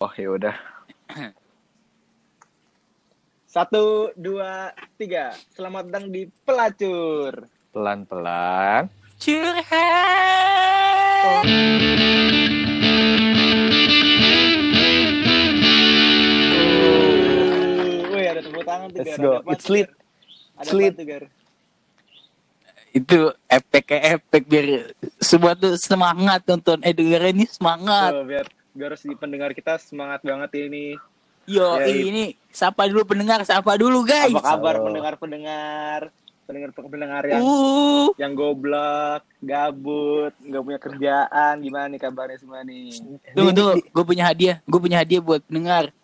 Oh ya udah. Satu, dua, tiga. Selamat datang di Pelacur. Pelan-pelan. Curhat. Wih, ada tepuk tangan tuh, Let's go. It's tuh, lit. It's lit. apa tuh, Gar? Itu efek efek biar semua tuh semangat nonton Edgar ini semangat. Tuh, biar biar harus di pendengar kita semangat banget ini. Yo Ya, ini sapa dulu pendengar, sapa dulu guys. Apa kabar Halo. pendengar-pendengar? Pendengar-pendengar yang Uh, yang goblok, gabut, nggak punya kerjaan, gimana nih kabarnya semua nih? tunggu tunggu, gue punya hadiah, gue punya hadiah buat pendengar.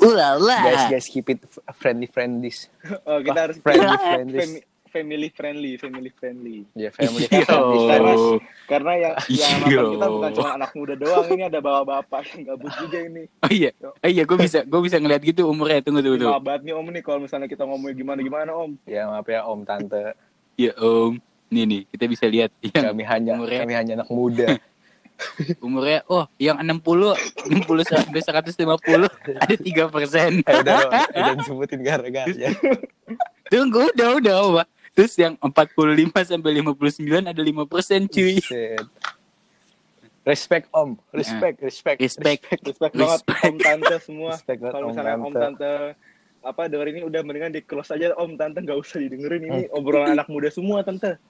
Ulala. Guys, guys keep it friendly friendly. Oh, kita harus friendly friendly. Fami- family friendly, family friendly. Ya family Yo. friendly. Karena karena yang yang nonton kita bukan cuma anak muda doang, ini ada bapak-bapak yang gabut juga ini. Oh iya, oh iya, gue bisa, gue bisa ngeliat gitu umurnya. Tunggu tunggu tunggu. Maaf banget nih Om nih kalau misalnya kita ngomongnya gimana gimana Om. Ya maaf ya Om Tante. Ya om, nih nih, kita bisa lihat yang Kami hanya umurnya. kami hanya anak muda. umurnya, oh yang 60, 60 sampai 150 ada tiga persen. Eh udah udah disebutin gara-gara ya. Tunggu, udah, udah, Pak. Terus yang 45 sampai 59 ada 5 persen, cuy. Shit. Respect Om, respect, respect, Respect. Respect banget Respect. Om Tante semua. Respect banget Kalau misalnya Om Tante. Apa denger ini udah mendingan di close aja Om Tante nggak usah didengerin ini obrolan anak muda semua Tante.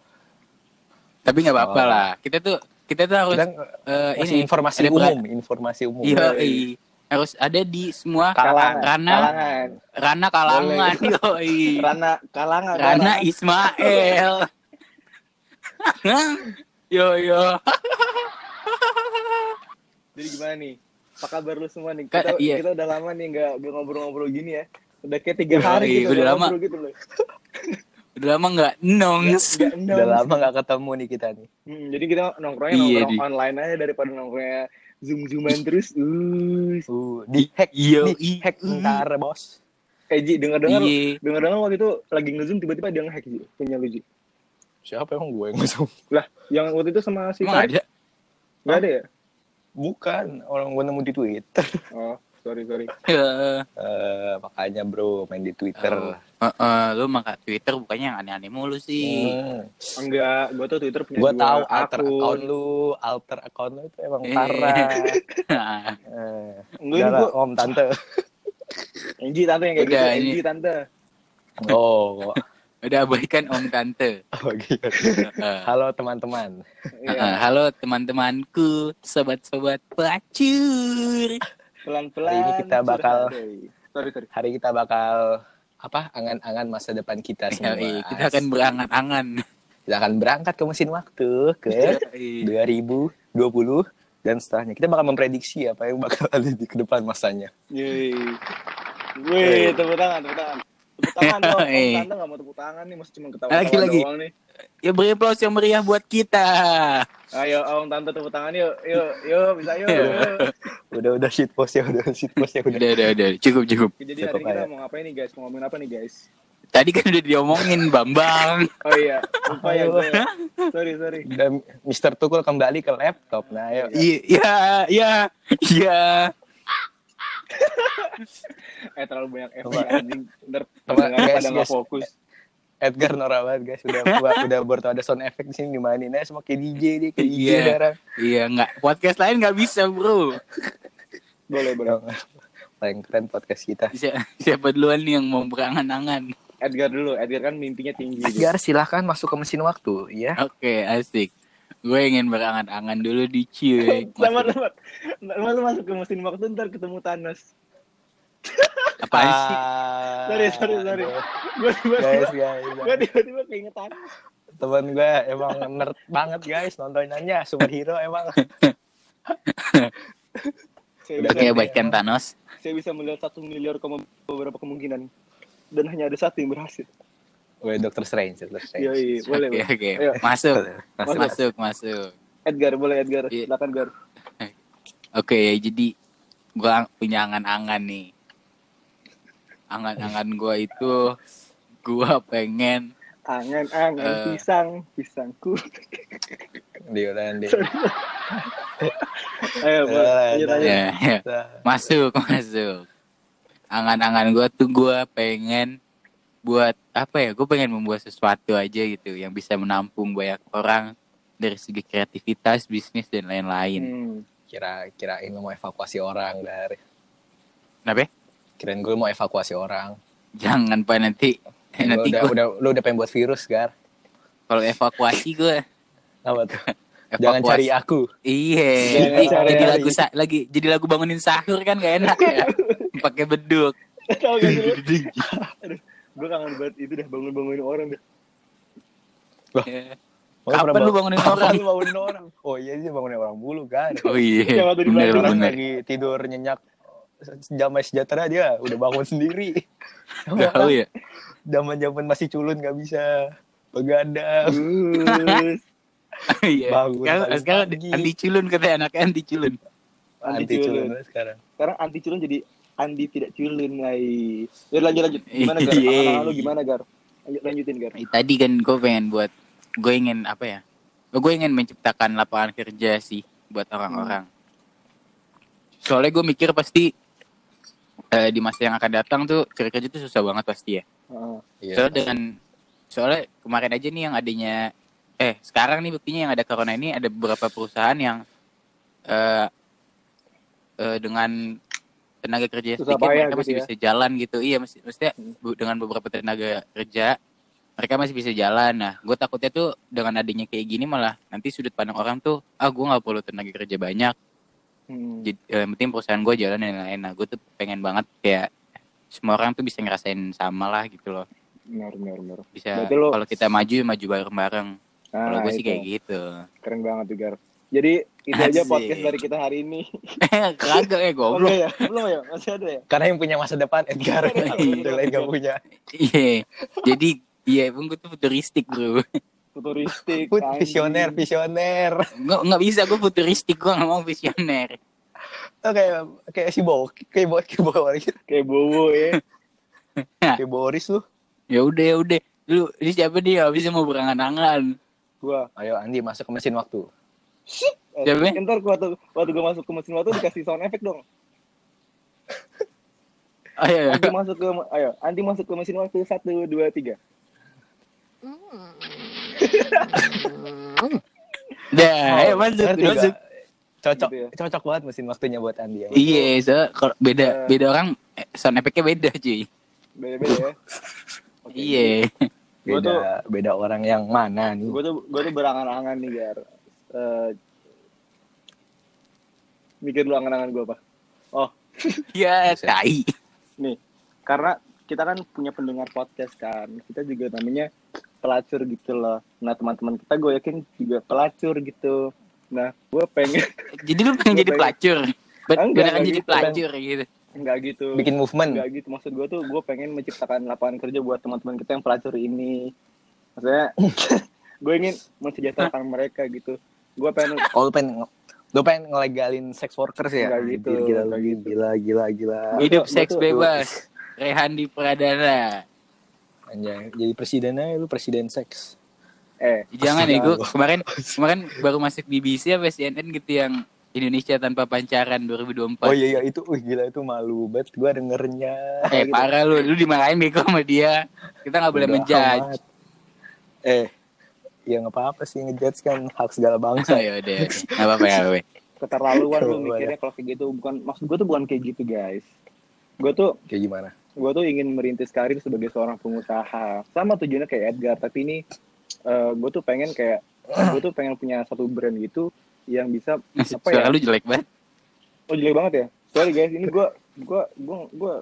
Tapi nggak apa-apa Oh. lah. Kita tuh kita tuh harus Kita eh, masih ini informasi umum, informasi umum. Iya, iya. Harus ada di semua Kalangan, Rana Kalangan. Rana kalangan, yoi. Rana kalangan. Rana Rana. Ismail. yo yo. Jadi gimana nih? Apa kabar lu semua nih? Ka- Kita, iya. kita udah lama nih nggak nggak ngobrol-ngobrol gini ya. Udah kayak tiga hari gitu udah nggak lama. gitu loh. Udah lama nggak nongs. Nggak. Udah lama gak ketemu nih kita nih. Hmm, jadi kita nongkrongnya Iya, nongkrong di- online aja daripada nongkrongnya zoom zooman terus. Uh. Uh, di hack, Yo, di hack i- ntar bos. Eh Ji, denger-dengar Iya. denger-dengar waktu itu lagi nge-zoom tiba-tiba dia nge-hack Ji. Punya lu Ji. Siapa emang gue yang masuk? Lah, yang waktu itu sama si Emang ada? Nggak ada ya? Bukan, orang gue nemu di Twitter. Oh, sorry sorry. Eh, Eh, makanya bro main di Twitter. oh, eh, eh, lu maka Twitter bukannya yang aneh-aneh mulu sih. Hmm. Enggak, gua tuh Twitter punya Gue dua tahu alter akun. account lu, alter account lu itu emang Eh. parah. Eh, Enggak lah, gua om tante. Enji tante yang kayak Udah, gitu, Enji tante. Oh, udah abaikan om tante. oh gitu. Eh, Halo teman-teman. Iya. halo teman-temanku, sobat-sobat pelacur. Pelan-pelan. Hari ini kita bakal-. Sorry sorry. Hari kita bakal apa? Angan-angan masa depan kita semua. Yoi, kita akan berangan-angan. Kita akan berangkat ke mesin waktu ke Yoi. 2020 dan setelahnya kita bakal memprediksi apa yang bakal ada di ke depan masanya. Yeay. Wih, tepuk tangan, tepuk tangan. Tepuk tangan dong. Eh. Tante nggak mau tepuk tangan nih, masih cuma ketawa Lagi, lagi. doang nih. Ya beri aplaus yang meriah buat kita. Ayo, Om Tante tepuk tangan yuk. Yuk, yuk, bisa yuk. Iya. yuk. Udah udah shit post ya, udah shit post ya udah. Udah, udah, udah. Cukup, cukup. Jadi Cukup hari ini kita mau ngapain nih guys? Mau ngomongin apa nih guys? Tadi kan udah diomongin, Bambang. Oh iya, lupa ya gue. Sorry, sorry. Dan Mr. Tukul kembali ke laptop. Nah, ayo. Iya, iya, iya. Eh terlalu banyak efek Coba. anjing. Ntar pada nggak fokus. Edgar Nora banget guys udah udah, udah tau ada sound effect di sini dimainin aja sama kayak DJ deh kayak DJ Iya. sekarang. Iya, nggak. Podcast lain nggak bisa, bro. Boleh, boleh. Paling keren podcast kita. Si- Siapa duluan nih yang mau berangan-angan? Edgar dulu. Edgar kan mimpinya tinggi. gitu. Edgar silahkan masuk ke mesin waktu ya. Oke, asik. Gue ingin berangan-angan dulu di cuy. Selamat, selamat. Lu masuk ke mesin waktu ntar ketemu Thanos. Apaan sih? Ah, Sorry, sorry, sorry. Gue Guys, tiba-tiba, guys, gue tiba-tiba keinget Thanos. teman gue emang nerd banget guys nontonannya superhero emang. Udah Oke, baikkan Thanos. saya bisa melihat satu miliar koma beberapa kemungkinan. Dan hanya ada satu yang berhasil. Weh Doctor Strange, Doctor Strange. Yoi, boleh, Oke, boleh. oke. Ayo. Masuk. Masuk. Masuk, masuk. Edgar, boleh Edgar. Iya. Silakan Gar. Oke, jadi gue punya angan-angan nih. Angan-angan gue itu gue pengen Angan-angan Eh. pisang, pisangku. Diolan deh. Ayo. Eh. Ya, ya. Masuk, masuk. Angan-angan gue tuh gue pengen buat apa ya? Gue pengen membuat sesuatu aja gitu yang bisa menampung banyak orang dari segi kreativitas, bisnis dan lain-lain. Hmm. kira kirain mau evakuasi orang dari. Kenapa? Ya? Kirain gue mau evakuasi orang. Jangan pak nanti Lu nanti udah, gue udah lu udah pengen buat virus, Gar. kalau evakuasi gue Apa tuh? Jangan cari aku. Iya, jadi, cari jadi lagi. lagu sa lagi jadi lagu bangunin sahur kan gak enak ya. Pakai beduk. Tahu gak sih lu? Aduh, gue kangen banget itu dah bangun-bangunin orang dah. Ya. Oh, Kapan pernah lu bang- bangunin Kapan orang? lu bangunin orang? Oh iya sih bangunin orang mulu kan. Oh iya, Yang waktu di bener bener. lagi tidur nyenyak zaman sejahtera dia udah bangun sendiri. Tahu ya. Zaman zaman masih culun nggak bisa begadang. Iya. Bangun Sekarang, anti culun katanya anaknya anti culun. Anti culun sekarang. sekarang anti culun jadi Andi tidak culun lagi. Ya lanjut lanjut. Gimana Gar? Iya. Lu gimana Gar? Lanjut, lanjutin Gar. Tadi kan gue pengen buat gue ingin apa ya? Gue ingin menciptakan lapangan kerja sih buat orang-orang. Soalnya gue mikir pasti eh, di masa yang akan datang tuh cari kerja tuh susah banget pasti ya. Heeh. Iya. Soalnya dengan soalnya kemarin aja nih yang adanya eh sekarang nih buktinya yang ada corona ini ada beberapa perusahaan yang eh eh, dengan tenaga kerja Susah sedikit mereka gitu masih ya. bisa jalan gitu. Iya, masih maksudnya Hmm. dengan beberapa tenaga kerja mereka masih bisa jalan. Nah, gue takutnya tuh dengan adanya kayak gini malah nanti sudut pandang orang tuh ah gue nggak perlu tenaga kerja banyak. Hmm. Jadi eh, yang penting perusahaan gue jalan dan lain-lain. Nah, gue tuh pengen banget kayak semua orang tuh bisa ngerasain sama lah gitu loh. Benar benar benar. Bisa Berarti lo- kalau kita maju ya maju bareng-bareng. Kalau Nah, gue sih kayak gitu. Keren banget tuh Gar. Jadi itu aja Asik. podcast dari kita hari ini. Kagak ya goblok. enggak ya? Belum ya? Masih ada ya? Karena yang punya masa depan Edgar, yang lain gak punya. Iya. Jadi iya emang gue tuh futuristik bro. Futuristik. Put visioner, visioner. Nggak nggak bisa gue futuristik gue nggak mau visioner. Oh, kayak kayak si Bowo, kayak Bowo, kayak Bowo, Kayak Bowo ya. kayak Boris lu. Ya udah ya udah. Lu ini siapa nih bisa mau berangan-angan. Gua. Ayo Andi masuk ke mesin waktu. Eh, Siapa? Ntar waktu, waktu gue masuk ke mesin waktu dikasih sound effect dong. Ayo, Anti masuk ke ayo, anti masuk ke mesin waktu satu dua tiga. Dah, ayo masuk, Ngerti nggak? masuk. Cocok, Gitu ya. cocok banget mesin waktunya buat Andi. ya. Iya, so, kalau beda Eh. beda orang eh, sound effect-nya beda cuy. Beda beda ya. Oke. Iya. Gua Beda, beda orang yang mana nih? Gue tuh gue tuh berangan-angan nih gar. Eh, mikir lu angan-angan gue apa? Oh Ya, tai. nih karena kita kan punya pendengar podcast kan. Kita juga namanya pelacur gitu loh. Nah teman-teman kita gue yakin juga pelacur gitu. Nah gue pengen Jadi lu pengen jadi pengen- pelacur. Enggak, Beneran enggak jadi gitu, pelacur gitu. nggak gitu. Bikin movement. Enggak gitu maksud gue tuh gue pengen menciptakan lapangan kerja buat teman-teman kita yang pelacur ini maksudnya gue ingin mensejahterakan mereka gitu gue pengen Oh, lu pengen lu pengen ngelegalin sex workers ya? Nggak gitu, Anjir, Gila, gitu. gila, gila, gila. Hidup Gua seks bebas. Rehan di Pradana. Anjay, jadi presiden aja lu presiden seks. eh Jangan ya, gue kemarin kemarin baru masuk BBC apa CNN gitu yang Indonesia tanpa pancaran 2024. Oh iya, iya itu, wih gila itu malu banget gua dengernya. Eh parah lu, lu dimarahin bego sama dia. Kita nggak boleh menjudge. amat. Eh, ya nggak apa-apa sih ngejudge kan hak segala bangsa. ya udah, nggak apa-apa ya, we. keterlaluan lu mikirnya kalau kayak gitu bukan maksud gue tuh bukan kayak gitu guys gue tuh Kayak gimana? Gue tuh ingin merintis karir sebagai seorang pengusaha sama tujuannya kayak Edgar tapi ini gue tuh pengen kayak gue tuh pengen punya satu brand gitu yang bisa apa ya lu jelek banget. oh jelek banget ya sorry guys ini gue gue gue gue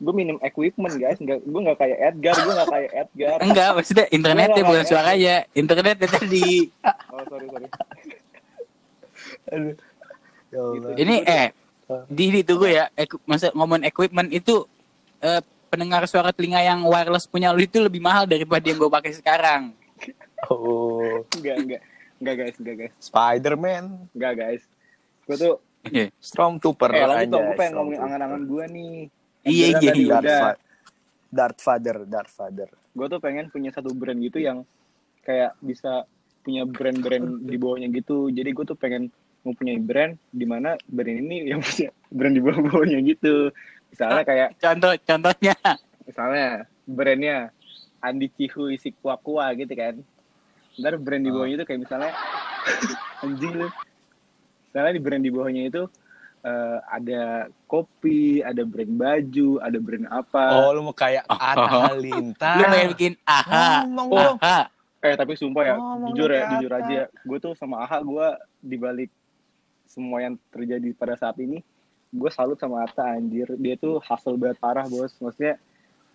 gue minim equipment guys nggak gue nggak kayak Edgar gue nggak kayak Edgar Enggak, maksudnya internetnya bukan suaranya. Internetnya tadi. oh sorry sorry Aduh. Ya Allah. Ini eh di di tunggu ya. Eku- Masa ngomong equipment itu eh, pendengar suara telinga yang wireless punya lu itu lebih mahal daripada yang gue pakai sekarang. Oh, enggak enggak enggak guys enggak guys Spider-Man, enggak guys gue tuh Iya. Stormtrooper eh anjay, gue pengen ngomongin angan-angan gue nih Iya, iya, iya. Darth, udah. Fa- Darth Vader, Darth Vader. gue tuh pengen punya satu brand gitu yang kayak bisa punya brand-brand di bawahnya gitu jadi gue tuh pengen mempunyai brand di mana brand ini yang punya brand di bawah-bawahnya gitu misalnya kayak Contoh contohnya. misalnya brandnya Andi Cihu isi kuah kuah gitu kan ntar brand di Oh. bawahnya itu kayak misalnya anjing lu misalnya di brand di bawahnya itu eh, ada kopi ada brand baju ada brand apa Oh, lu mau kayak Oh. Atta Halilintar. Lu pengen bikin aha. Ngomong Oh. Aha. eh tapi sumpah ya Oh, jujur ya jujur aja gue tuh sama Aha gue dibalik semua yang terjadi pada saat ini gue salut sama Atta anjir. Dia tuh hustle banget parah bos. Maksudnya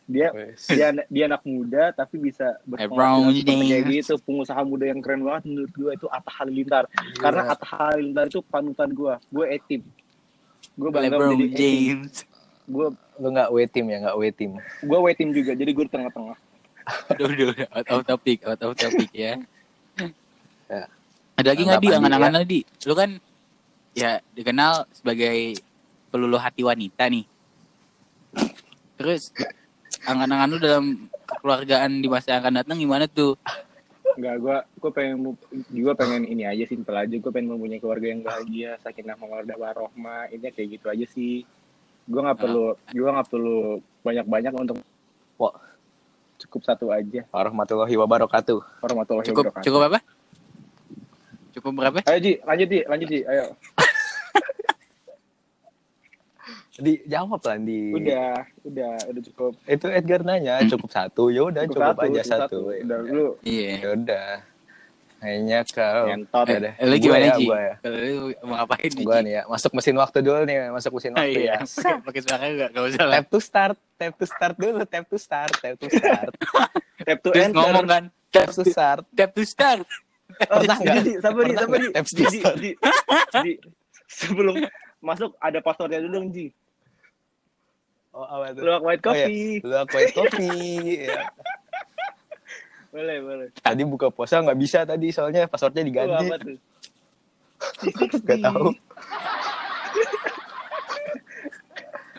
dia dia dia anak muda tapi bisa seperti kayak gitu. Pengusaha muda yang keren banget menurut gue itu Atta Halilintar. Karena Atta Halilintar itu panutan gue. Gue etim gue bangga LeBron menjadi etim James. gue lu nggak W team ya? Nggak W team. gue wetim juga jadi gue di tengah-tengah. Udah, udah, udah. Out of topic, out of topic ya. Ya. Ada lagi nggak Mantap, di angan-angan tadi? Lu kan ya dikenal sebagai peluluh hati wanita nih. Terus angan-angan lu dalam kekeluargaan di masa yang akan datang gimana tuh? Enggak, gue gue pengen gue pengen ini aja simpel aja gue pengen mempunyai keluarga yang bahagia sakinah mawaddah warohmah ini kayak gitu aja sih gue nggak perlu gue nggak perlu banyak-banyak untuk Wah. cukup satu aja Warahmatullahi wabarakatuh. warahmatullahi Cukup wabarakatuh cukup apa? Cukup berapa? ayo Ji lanjut Ji lanjut Ji ayo Dijawab lah di. udah udah udah cukup Itu Edgar nanya cukup satu. Ya udah cukup, aja satu. udah lu Ya Iya. udah. Kayaknya kau. ngentot Ya. Eh, lu gimana ya, gua ya. Kalau lu mau ngapain nih? Gua nih ya. Masuk mesin waktu dulu nih. Masuk mesin Ah, waktu iya. ya. Pakai suara enggak? Enggak usah lah. Tap to start. Tap to start dulu. Tap to start. Tap to start. tap to enter ngomong kan, Tap to start. tap to start. Pernah Ji, nggak? Sabar Pernah sabar tap to start? Sebelum masuk ada passwordnya dulu dong Ji Oh, apa luak white Oh, iya. coffee Lu aku es kopi. Ya. boleh boleh Tadi buka puasa nggak bisa tadi soalnya passwordnya Lu diganti. apa tuh Gak tahu.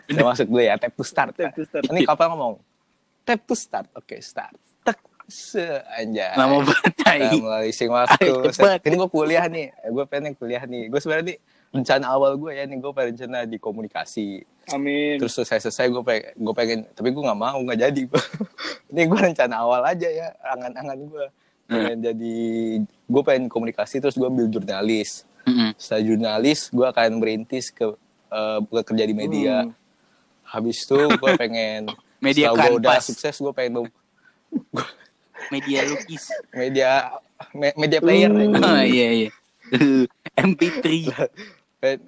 Udah masuk dulu ya. Tap to start. Tap to start. Ini kapan ngomong? Tap to start. Oke, start. Tek. Se aja. Lama banget. Udah mulai sing waktu. Ini gue kuliah nih. Gue pengen kuliah nih. Gue sebenarnya nih rencana awal gue ya nih gue pengen rencana di komunikasi. amin Terus selesai selesai gue pengen gue pengen tapi gue nggak mau nggak jadi gue. ini gue rencana awal aja ya angan-angan gue. Pengen jadi gue pengen komunikasi terus gue ambil jurnalis. Mm-mm. Setelah jurnalis gue akan merintis ke eh, bekerja di media. Hmm. Habis itu gue pengen Media setelah gue udah kanvas. sukses gue pengen mem- Media lukis. media me- media player Uh. aja. Oh iya iya. MP3. Pen-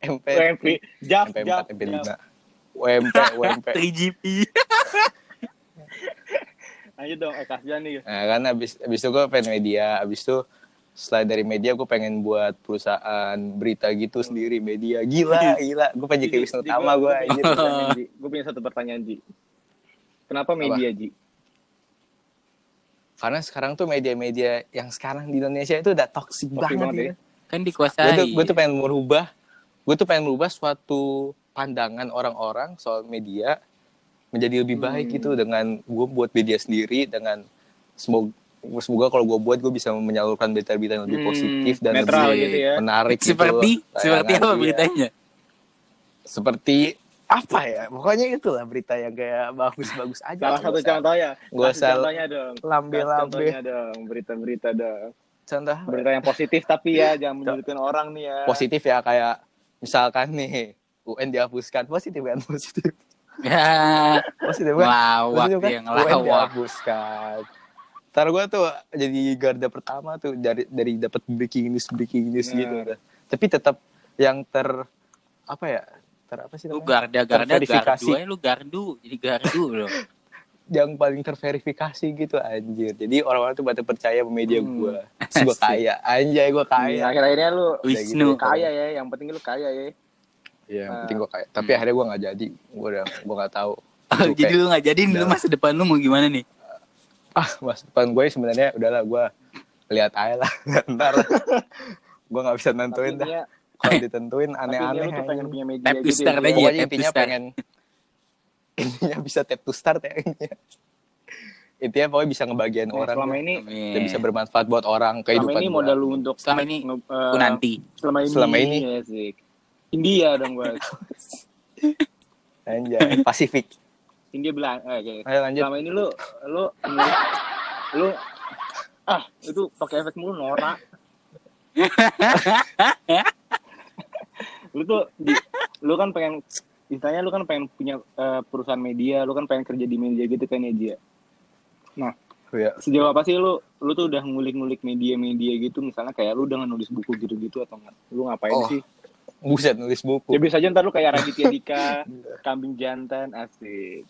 MP WMP jap MP4 jap MP5 jap. WMP WMP 3GP. lanjut dong eh kasihan nih. Nah kan abis abis itu gue pengen media. Abis itu setelah dari media gue pengen buat perusahaan berita gitu sendiri. Media gila gila. Gue pengen jadi Wisnu Tama gue anjir. gue punya satu pertanyaan Ji. Kenapa media Ji? Karena sekarang tuh media-media yang sekarang di Indonesia itu udah toxic Toxic banget, banget ya. Ya. Kan gue dikuasai. tuh, gue tuh pengen merubah gue tuh pengen merubah suatu pandangan orang-orang soal media menjadi lebih baik Hmm. gitu dengan gue buat media sendiri dengan semoga semoga kalau gue buat gue bisa menyalurkan berita-berita yang lebih Hmm, positif dan netral lebih gitu ya. menarik gitu seperti loh, seperti apa beritanya? seperti apa ya pokoknya itulah berita yang kayak bagus-bagus aja salah satu usah- contoh ya Nggak Kasih usah contohnya dong lambe-lambe contohnya dong berita-berita dong contoh. Berita yang positif tapi ya jangan menyudutkan orang nih ya. Positif ya kayak misalkan nih UN dihapuskan. Positif kan? Positif. Ya, positif kan? Ngelawak Positif kan? dia UN ngelawak. dihapuskan. Ntar gue tuh jadi garda pertama tuh dari dari dapat breaking news breaking news Nah. gitu tapi tetap yang ter apa ya? Ter apa sih Lu namanya? garda garda gardu. Aja lu gardu jadi gardu loh. yang paling terverifikasi gitu anjir. Jadi orang-orang tuh pada percaya sama media Hmm. gue gue kaya. Anjay gue Iya, kaya. akhir-akhirnya lu Wisnu. kaya ya yang penting lu kaya ya. Iya, yang Ah. penting gue kaya. Tapi akhirnya gue nggak jadi. Gue udah gue nggak tahu. Oh, jadi kayak, lu nggak jadi lu masa depan lu mau gimana nih? ah mas depan gue sebenarnya udahlah gue lihat aja lah. Ntar gue nggak bisa nentuin dah. Kalau ditentuin tapi aneh-aneh lu tuh pengen punya media Tap to gitu ya, ya. pokoknya intinya pengen intinya bisa tap to start ya intinya. intinya pokoknya bisa ngebagian Nah, orang selama ini dan bisa bermanfaat buat orang selama kehidupan ini gua. modal lu untuk Selama ini eh, nanti. selama ini Selama ini. ya sih India dong buat Anjay, Pasifik India bilang eh, oke. ayo lanjut selama ini lu lu lu, lu ah itu pakai efek mulu norak lu tuh di, lu kan pengen istilahnya lu kan pengen punya eh, perusahaan media lu kan pengen kerja di media gitu kan ya Jia ya? Sejauh apa sih lu lu tuh udah ngulik-ngulik media-media gitu? Misalnya kayak lu udah nulis buku gitu-gitu atau enggak? Lu ngapain Oh. sih? buset nulis buku. Ya bisa aja ntar lu kayak Raditya Dika kambing jantan asik.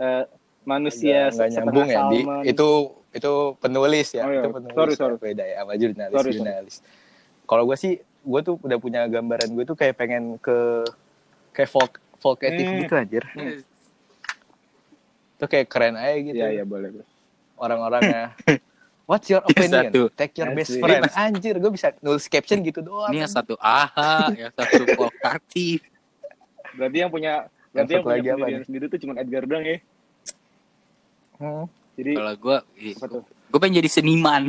Eh, manusia nggak nggak setengah nyambung ya di itu itu penulis ya. Oh, iya. itu penulis. Sorry, ya. sorry. beda ya? Sama jurnalis sorry. jurnalis. Kalau gue sih gue tuh udah punya gambaran gue tuh kayak pengen ke kayak folk folkatif Hmm. gitu anjir itu kayak keren aja gitu Iya iya boleh. boleh. orang-orangnya what's your opinion satu. take your best friend anjir gue bisa nulis caption gitu doang Ini yang satu aha, yang satu provokatif. Berarti yang punya berarti yang satu punya pendirian sendiri tuh cuma Edgar doang ya. Hmm. Jadi Kalau gue, gue pengen jadi seniman.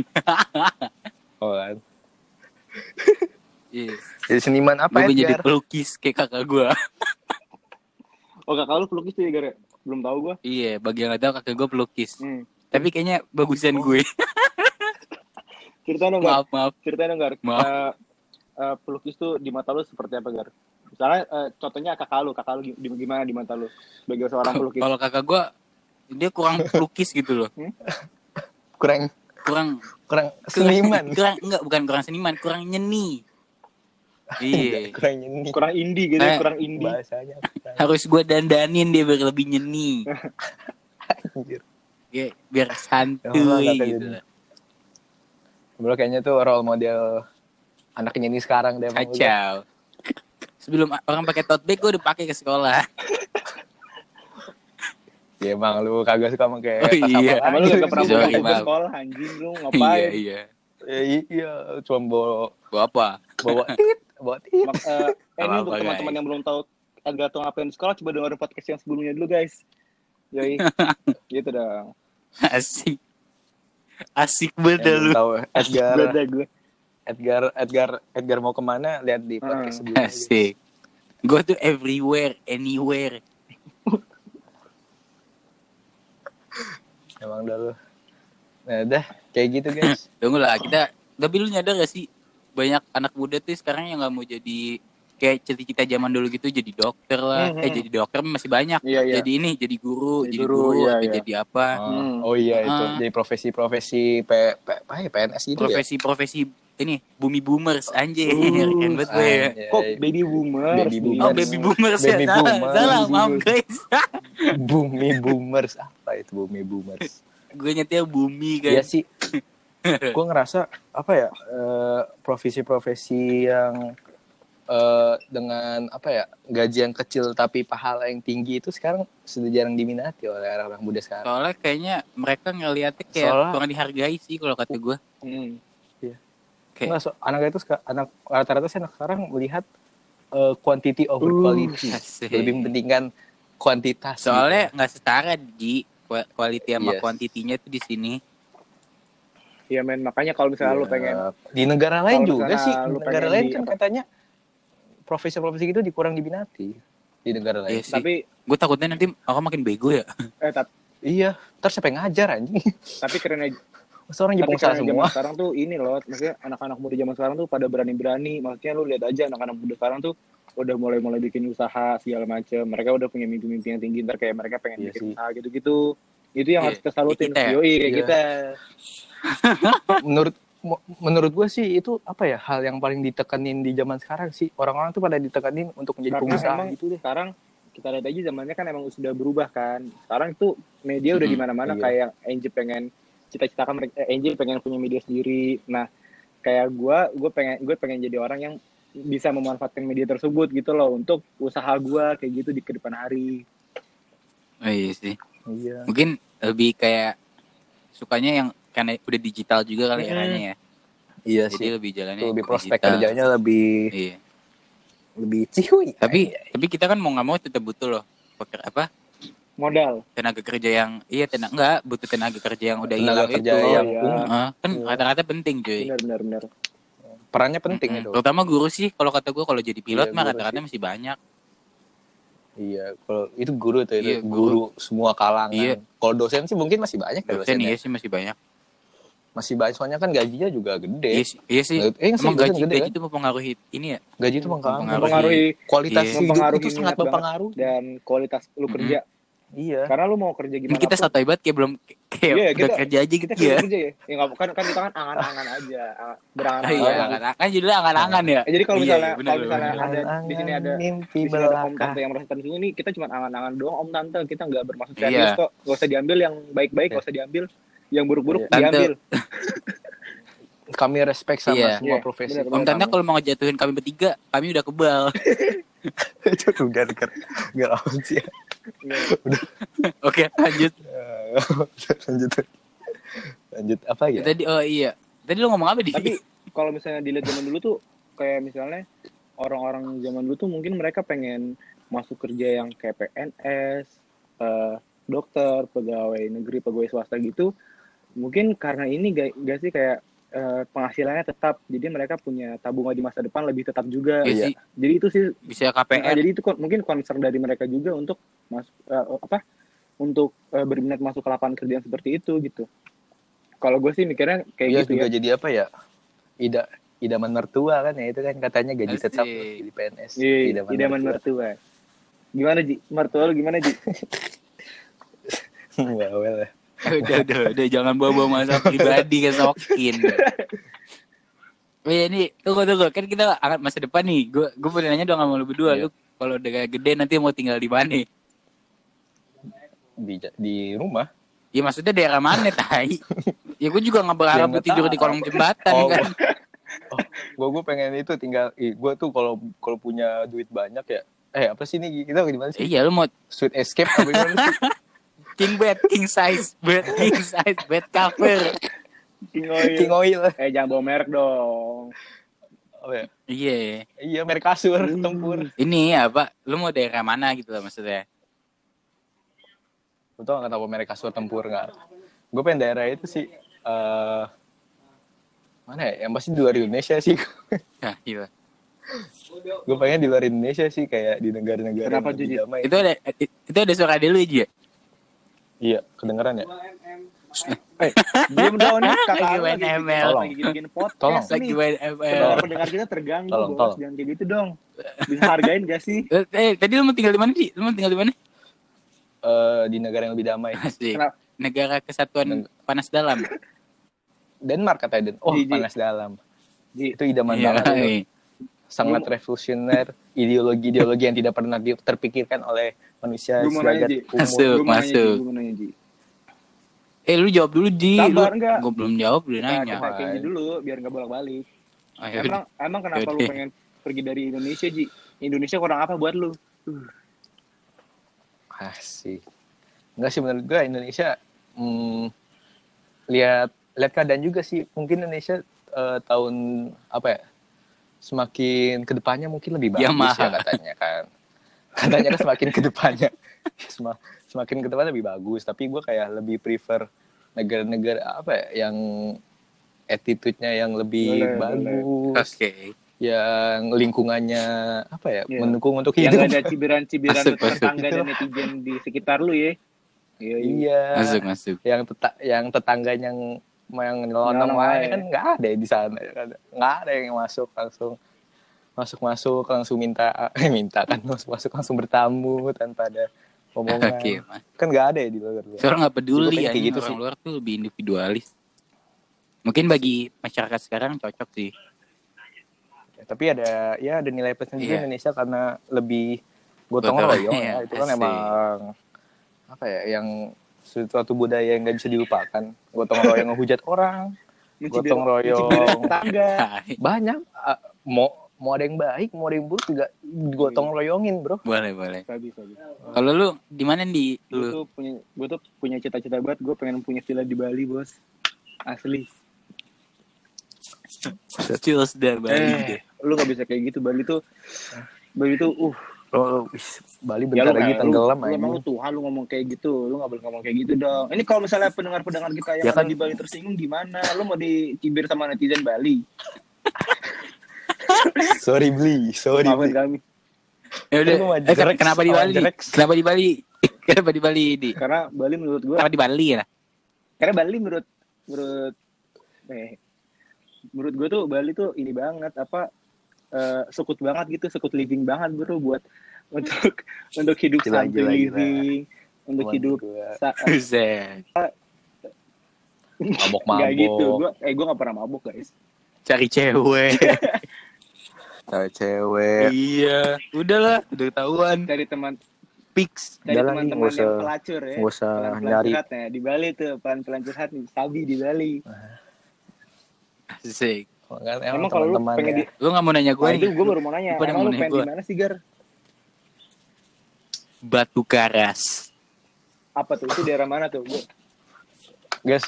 oh kan Iya. jadi seniman Gue apa pengen jadi Edgar? pelukis kayak kakak gue. Oh kakak lu pelukis tuh ya Gar? ya? Belum tahu gua. iya, bagi yang gak tahu kakak gue pelukis. Hmm. Tapi kayaknya bagusan gue. Ceritain dong Gar. maaf, maaf. Ceritain dong Gar. Maaf. Eh, eh, pelukis tuh di mata lu seperti apa Gar? Misalnya eh, contohnya kakak lu, kakak lu gi- gimana di mata lu sebagai seorang pelukis? Kalau kakak gue, dia kurang pelukis gitu loh. kurang Kurang kurang seniman kurang enggak bukan kurang seniman, kurang nyeni. Iya. kurang nyeni Kurang indie gitu, ya, Eh, kurang indie. bahasanya Harus gue dandanin dia biar lebih nyeni. anjir. Ya, biar Ya Allah, santuy kakak gitu. Bro kayaknya tuh role model anak nyeni sekarang deh emang. Kacau. Sebelum orang pakai tote bag, gue udah pakai ke sekolah. Ya emang lu kagak suka pakai Oh, iya. Sama lu lagi. gak pernah Sorry, pulang ke sekolah anjing lu iya, ngapain? iya. Ya, iya, cuma bawa Gua apa? bawa tit, Mak- eh, eh, ini Apa-apa, untuk teman-teman yang belum tahu Edgar tuh ngapain di sekolah, coba dengerin podcast yang sebelumnya dulu guys. Yoi, gitu dong. Asik. Asik Yang belum lu. tahu Edgar, Beda gue. Edgar, Edgar, Edgar mau ke mana? Lihat di podcast Hmm. sebelumnya. Asik. Gue tuh everywhere, anywhere. Emang dah lu. Nah, dah kayak gitu guys. Tunggu lah, kita... Tapi lu nyadar gak sih? Banyak anak muda tuh sekarang yang gak mau jadi... Kayak cita-cita zaman dulu gitu jadi dokter lah. Mhm. Eh jadi dokter masih banyak. Iya, iya. Jadi ini, jadi guru, Jadi jadi, guru, guru, iya, atau iya. jadi apa. Hmm. Oh iya itu Ah. jadi profesi-profesi P, P, apa ya, PNS gitu ya. Profesi-profesi ini, bumi boomers, anjir. Uh, Keren banget gue ya. Anjay. Kok baby boomer? Baby boomers. Oh, baby boomers ya. Baby Salah, boomers. salah, maaf boomers. guys. Bumi boomers apa itu bumi boomers? gue nyetir bumi Iya kan. sih. Gue ngerasa apa ya eh, profesi-profesi yang eh, dengan apa ya gaji yang kecil tapi pahala yang tinggi itu sekarang sudah jarang diminati oleh orang-orang muda sekarang. Soalnya kayaknya mereka ngeliatnya kayak Soalnya- kurang dihargai sih kalau kata gue. Hmm. Kayak Nggak, so, anak itu anak rata-rata sih anak sekarang melihat eh, quantity over Uh, quality, asik. lebih mementingkan kuantitas. soalnya gitu. nggak setara di Qua- quality sama Yes. kuantitinya tuh di sini. Iya men, makanya kalau misalnya lu Ya, pengen di negara lain juga sih. lu negara pengen lain di kan apa? katanya profesi-profesi gitu dikurang diminati di negara lain. Iya sih. tapi Gue takutnya nanti orang makin bego ya. eh tapi, iya. Terus siapa yang ngajar anjing? Tapi keren aja Masa orang jadi tapi pengusaha karena semua? zaman sekarang tuh ini loh. Maksudnya anak-anak muda zaman sekarang tuh pada berani-berani. Maksudnya lu lihat aja anak-anak muda sekarang tuh udah mulai-mulai bikin usaha segala macem. Mereka udah punya mimpi-mimpi yang tinggi. Ntar kayak mereka pengen Iya bikin sih. usaha gitu-gitu itu yang Iya, harus kita salutin kita yoi kayak Iya. kita menurut menurut gue sih itu apa ya hal yang paling ditekanin di zaman sekarang sih. Orang-orang tuh pada ditekanin untuk menjadi Karena pengusaha emang gitu deh. sekarang kita lihat aja zamannya kan emang sudah berubah kan. Sekarang tuh media udah Mhm, di mana-mana iya. kayak Angel pengen cita-citakan eh, Angel pengen punya media sendiri. Nah kayak gua gue pengen gue pengen jadi orang yang bisa memanfaatkan media tersebut gitu loh untuk usaha gua kayak gitu di ke depan hari. Oh, iya sih. Iya Mungkin lebih kayak sukanya yang karena udah digital juga kali Mm-mm. eranya ya. iya Jadi sih lebih jalannya lebih prospek digital. kerjanya lebih Iya. lebih cihuy Tapi tapi kita kan mau nggak mau tetap butuh loh peker apa modal tenaga kerja yang iya tenaga enggak butuh tenaga kerja yang udah Tenaga hilang kerja itu. yang iya. kan Iya. rata-rata penting cuy. benar benar benar perannya penting Mm-mm. itu Terutama guru sih kalau kata gue kalau jadi pilot Iya, mah rata-rata masih banyak. Iya kalau itu guru tuh itu Iya, guru. semua kalangan Iya. kalau dosen sih mungkin masih banyak ya Dosen dosennya. iya sih masih banyak. masih banyak soalnya kan gajinya juga gede Iya sih, iya sih. Eh, Emang gaji gede gaji kan? itu mempengaruhi ini ya. gaji itu mempengaruhi, Mempengaruhi. mempengaruhi kualitas Iya. hidup Mempengaruhi itu sangat berpengaruh dan kualitas lu kerja iya. Karena lu mau kerja Ini gimana kita santai banget kayak belum kayak Iya, udah kita- kerja aja kita gitu kerja, ya. kerja ya. Ya kan kan kita kan angan-angan aja berangan-angan Iya, angan kan judulnya angan-angan ya. Jadi kalau Iya, misalnya iya, kalau misalnya ada di sini ada mimpi di sini ada om tante yang merasa terus ini kita cuma angan-angan doang om tante. Kita nggak bermaksud Iya. serius kok. Gak usah diambil yang baik-baik gak usah diambil. Yang buruk-buruk Iya. Diambil kami respect sama Iya. semua Iya, profesi benar, Om Tanda kalau mau ngejatuhin kami bertiga, kami udah kebal. itu udah dekat nggak lawan sih Oke, lanjut. Lanjut lanjut apa ya Tadi oh iya. Tadi lu ngomong apa di? tapi kalau misalnya dilihat zaman dulu tuh kayak misalnya orang-orang zaman dulu tuh mungkin mereka pengen masuk kerja yang kayak PNS eh, dokter pegawai negeri pegawai swasta gitu mungkin karena ini gak, gak sih kayak eh, penghasilannya tetap jadi mereka punya tabungan di masa depan lebih tetap juga Iya Iya. sih, jadi itu sih bisa Nah, KPR. jadi itu kon- mungkin concern dari mereka juga untuk masuk eh, apa untuk eh, berminat masuk ke lapangan kerja yang seperti itu gitu. Kalau gue sih mikirnya kayak Iya gitu juga ya. jadi apa ya ida idaman mertua kan ya itu kan katanya gaji Asik. tetap di PNS Iya, idaman mertua. Gimana Ji? Mertua lu gimana Ji? Bawel ya. udah, udah, udah, jangan bawa-bawa masalah pribadi ke Sokin. Oh iya ini tunggu tunggu kan kita angkat masa depan nih. Gue gue mau nanya dong sama lu berdua. Iya. Lu kalau udah gede nanti mau tinggal di mana? di di rumah Ya maksudnya daerah mana tai? ya gue juga nggak berharap Ya, tidur tahu. di kolong jembatan Oh, kan. gue gue pengen itu tinggal gue tuh kalau kalau punya duit banyak ya eh apa sih ini kita di mana sih Iya lu mau sweet escape apa gimana sih king bed, king size, bed king size, bed cover. King Oil. king oil Eh jangan bawa merek dong. apa ya Iya. iya merek kasur tempur Ini apa? Lu mau daerah mana gitu lah maksudnya? Lu tau gak kenapa merek kasur tempur nggak? Gue pengen daerah itu sih. eh mana ya? Yang pasti di luar Indonesia sih. Nah, iya. gue pengen di luar Indonesia sih kayak di negara-negara Kenapa. Itu ada itu ada suara dulu aja. Iya, kedengeran ya. Eh, diam dong nih kakak Lagi main lagi, ML. lagi bikin podcast Tolong. Lagi main ML. Pendengar kita terganggu Tolong, bos, tolong. jangan kayak gitu dong. Bisa hargain gak sih? Eh, eh, tadi lu mau tinggal di mana sih? Lu mau tinggal di mana? Eh, di negara yang lebih damai. Asik. Kenapa? Negara Kesatuan Neg- Panas Dalam. Denmark katanya Den. Oh, panas dalam. Itu idaman Iya, banget. iya. Sangat revolusioner, ideologi-ideologi yang tidak pernah di- terpikirkan oleh manusia nanya, umur. Masuk. Nanya, masuk. nanya Ji. Eh lu jawab dulu Ji. Sabar, lu, enggak? Gue belum jawab udah Nah, nanya. kita Kenji dulu biar nggak bolak-balik. Ayo, Emang emang kenapa lu Yaudah. pengen pergi dari Indonesia Ji? Indonesia kurang apa buat lu? Asik. Enggak sih menurut gue Indonesia hmm, lihat lihat keadaan juga sih. Mungkin Indonesia eh, tahun apa ya? Semakin ke depannya mungkin lebih bagus Yamaha. ya katanya kan. Katanya kan semakin ke depannya sem- semakin ke depannya lebih bagus. Tapi gue kayak lebih prefer negara-negara apa ya yang attitude-nya yang lebih Boleh, bagus, Oke. yang lingkungannya apa ya Iya. mendukung untuk Yang hidup. nggak ada cibiran-cibiran masuk. tetangga dan netizen di sekitar lu ya. Iya, iya. Iya. Masuk masuk. yang teta yang tetangganya yang yang nyelonong wae. kan nggak ada di sana nggak ada yang masuk langsung masuk masuk langsung minta eh minta kan masuk masuk langsung bertamu tanpa ada omongan Oke, Mas. kan nggak ada ya di luar Soalnya nggak peduli ya kayak gitu orang sih. luar tuh lebih individualis. Mungkin bagi masyarakat sekarang cocok sih. tapi ada ya ada nilai juga Iya. Indonesia karena lebih gotong royong iya, ya itu kan asik. emang apa ya yang suatu budaya yang nggak bisa dilupakan gotong royong ngehujat orang Mencibir- Gotong royong. Hai. banyak ah, mau mau ada yang baik mau ada yang buruk juga gotong royongin bro boleh boleh. Sabi, sabi. Kalau lu di mana di lu? tuh punya gue tuh punya cita-cita banget gue pengen punya villa di Bali bos asli Cus dah Bali. eh lu nggak bisa kayak gitu Bali tuh Bali tuh uh Lo, wis, Bali Ya bentar lu lagi tenggelam lu, lu emang lu. Tuhan lu ngomong kayak gitu, lu gak boleh ngomong kayak gitu dong. Ini kalau misalnya pendengar-pendengar kita yang Ya kan- di Bali tersinggung gimana? Lu mau dicibir sama netizen Bali? Sorry Bli, sorry Maafin Bli. kami. Ya udah. Eh, jereks, kenapa di Bali? Kenapa di Bali? Kenapa di Bali di? Karena Bali menurut gua, Kenapa di Bali ya? karena Bali menurut menurut eh, menurut gua tuh Bali tuh ini banget apa eh, sekut banget gitu, sekut living banget bro buat untuk untuk hidup Gila, santai gila, gila. living, untuk Teman hidup Buset. mabok-mabok. Nggak gitu. Gua eh gua gak pernah mabuk, guys. Cari cewek. cewek. iya. Udahlah, udah ketahuan. Cari teman Fix. cari lah, nih, teman-teman nggak yang usah- pelacur ya. Usah Pelan-pelan nyari. curhat ya. Di Bali tuh pelan-pelan curhat nih. Sabi di Bali. Asik. Kan, Emang, kalau lu pengen ya. di Lu gak mau nanya gue nih? itu gue baru mau nanya. Emang lu nanya pengen gua. di mana sih, Gar? Batu Karas. Apa tuh? Itu daerah mana tuh? Gua Guys,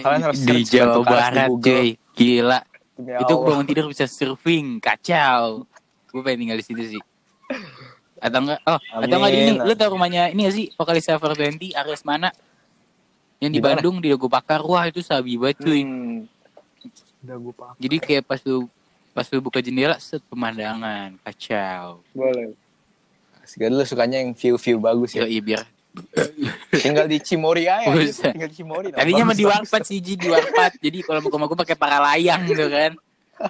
kalian harus di Jawa Barat, cuy. Gila. Demi Itu bangun tidur bisa surfing, kacau. Gue pengen tinggal di situ sih. Atau enggak? Oh, atau enggak di ini? Amin. Lu tau rumahnya ini gak sih? Vokalis Server 20, Ares mana? Yang di, Di mana? Bandung di Dago Pakar. Wah, itu sabi banget cuy. Hmm. Udah gue paham. Jadi kayak pas lu pas lu buka jendela set pemandangan kacau. Boleh. Asik lu sukanya yang view-view bagus ya. Yo, iya biar Tinggal di Cimori aja. Buset. Tinggal di Cimori. Tadinya mah Bagus, di. Warpat sih, Ji, di Warpat. Jadi kalau mau ke gue pakai para layang gitu kan.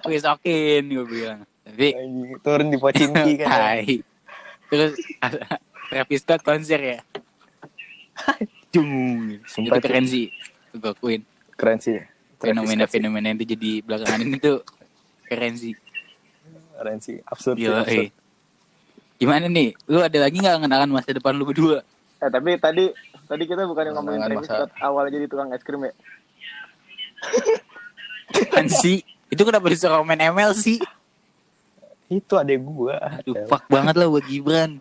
Gue sokin gue bilang. Tapi Turun di Pocinki kan. Hai. Terus Travis Scott konser ya. Cung. Sumpah itu keren sih. Gue akuin. Keren sih. Fenomena-fenomena itu jadi belakangan ini tuh keren sih. Keren sih. Absurd sih. Gila, absurd. eh. Gimana nih? Lu ada lagi nggak ngenakan masa depan lu berdua? Eh, tapi tadi tadi kita bukan yang ngomongin Travis masa- Scott awal jadi tukang es krim ya. Kan sih? Itu kenapa disuruh main ML sih? Itu adek gua. Aduh, fuck banget lah buat Gibran.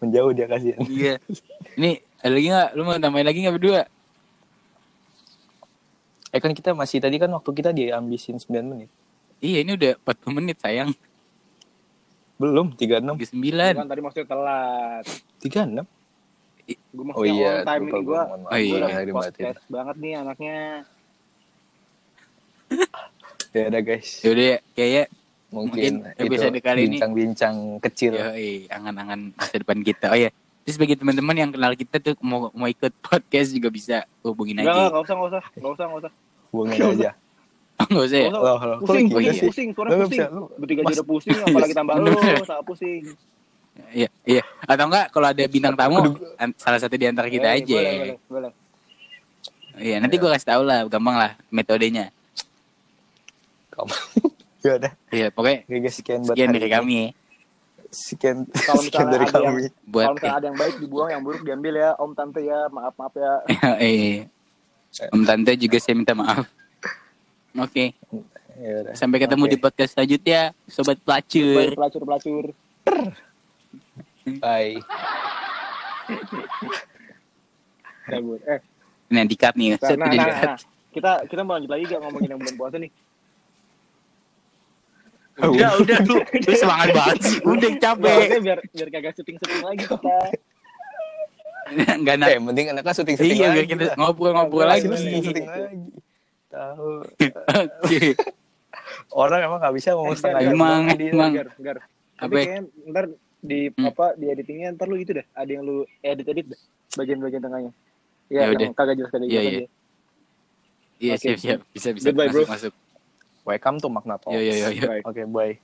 Menjauh dia kasihan. Iya. Ini ada lagi nggak? Lu mau tambahin lagi nggak berdua? Eh kan kita masih tadi kan waktu kita diambisin 9 menit. Iya, ini udah 40 menit sayang. Belum 36. 39. Kan tadi maksudnya telat. 36. Gue Oh maksudnya iya, on time lupa ini gua. gue. Oh iya. Gua dibatin. podcast banget nih anaknya. Ya udah guys. Yaudah ya, kayaknya Mungkin, Mungkin itu episode kali ini- bincang-bincang kecil. ya angan-angan masa depan kita. Oh ya, terus bagi teman-teman yang kenal kita tuh mau mau ikut podcast juga bisa hubungin Enggak, aja. enggak usah, enggak usah. Enggak usah, enggak usah. Hubungin aja. Enggak usah ya? Nggak usah. Loh, loh, Pusing, pusing, sih? pusing, suara Lu pusing. Bertiga udah pusing, apalagi tambah lu, salah pusing. Iya, iya. Atau enggak kalau ada bintang tamu salah satu di antara kita Eh, aja. Boleh, boleh, boleh. Iya, nanti gua kasih tahu lah, gampang lah metodenya. Kamu. ya udah. Iya, pokoknya sekian sekian dari kami ya. Sekian, Kalau misalnya dari ada kami. Buat Kalau misalnya ada yang baik dibuang, yang buruk diambil ya, Om Tante ya, maaf maaf ya. eh, Om Tante juga saya minta maaf. Oke, Ya udah. sampai ketemu Oke. di podcast selanjutnya, sobat pelacur. Pelacur pelacur. Bye. Cabut. Eh, Nah, dikat nih, nah, nah, nah, nah. Kita kita mau lanjut lagi gak ngomongin yang bulan puasa nih? Udah, udah lu, lu semangat banget sih. Udah Nggak, capek. maksudnya biar biar kagak syuting-syuting lagi kita. Enggak Eh, nak. yang penting anaknya syuting-syuting Iya, lagi. kita ngobrol-ngobrol Ngobrol lagi. Lu lagi. syuting-syuting lagi. Tahu. Oke. Orang emang gak bisa ngomong setengah jam. Emang, emang. Gar, gar. Tapi Apa? kayaknya ntar di Hmm. apa di editingnya ntar lu itu deh. Ada yang lu edit-edit deh. Bagian-bagian tengahnya. Ya Iya, udah. yang kagak jelas kagak Iya, jelas iya. aja. Iya, Oke. siap, siap. Bisa, bisa. Goodbye, bro. masuk, masuk. Welcome to Magna Talks. Yo, yo, yo, yo. Bye. Oke, bye.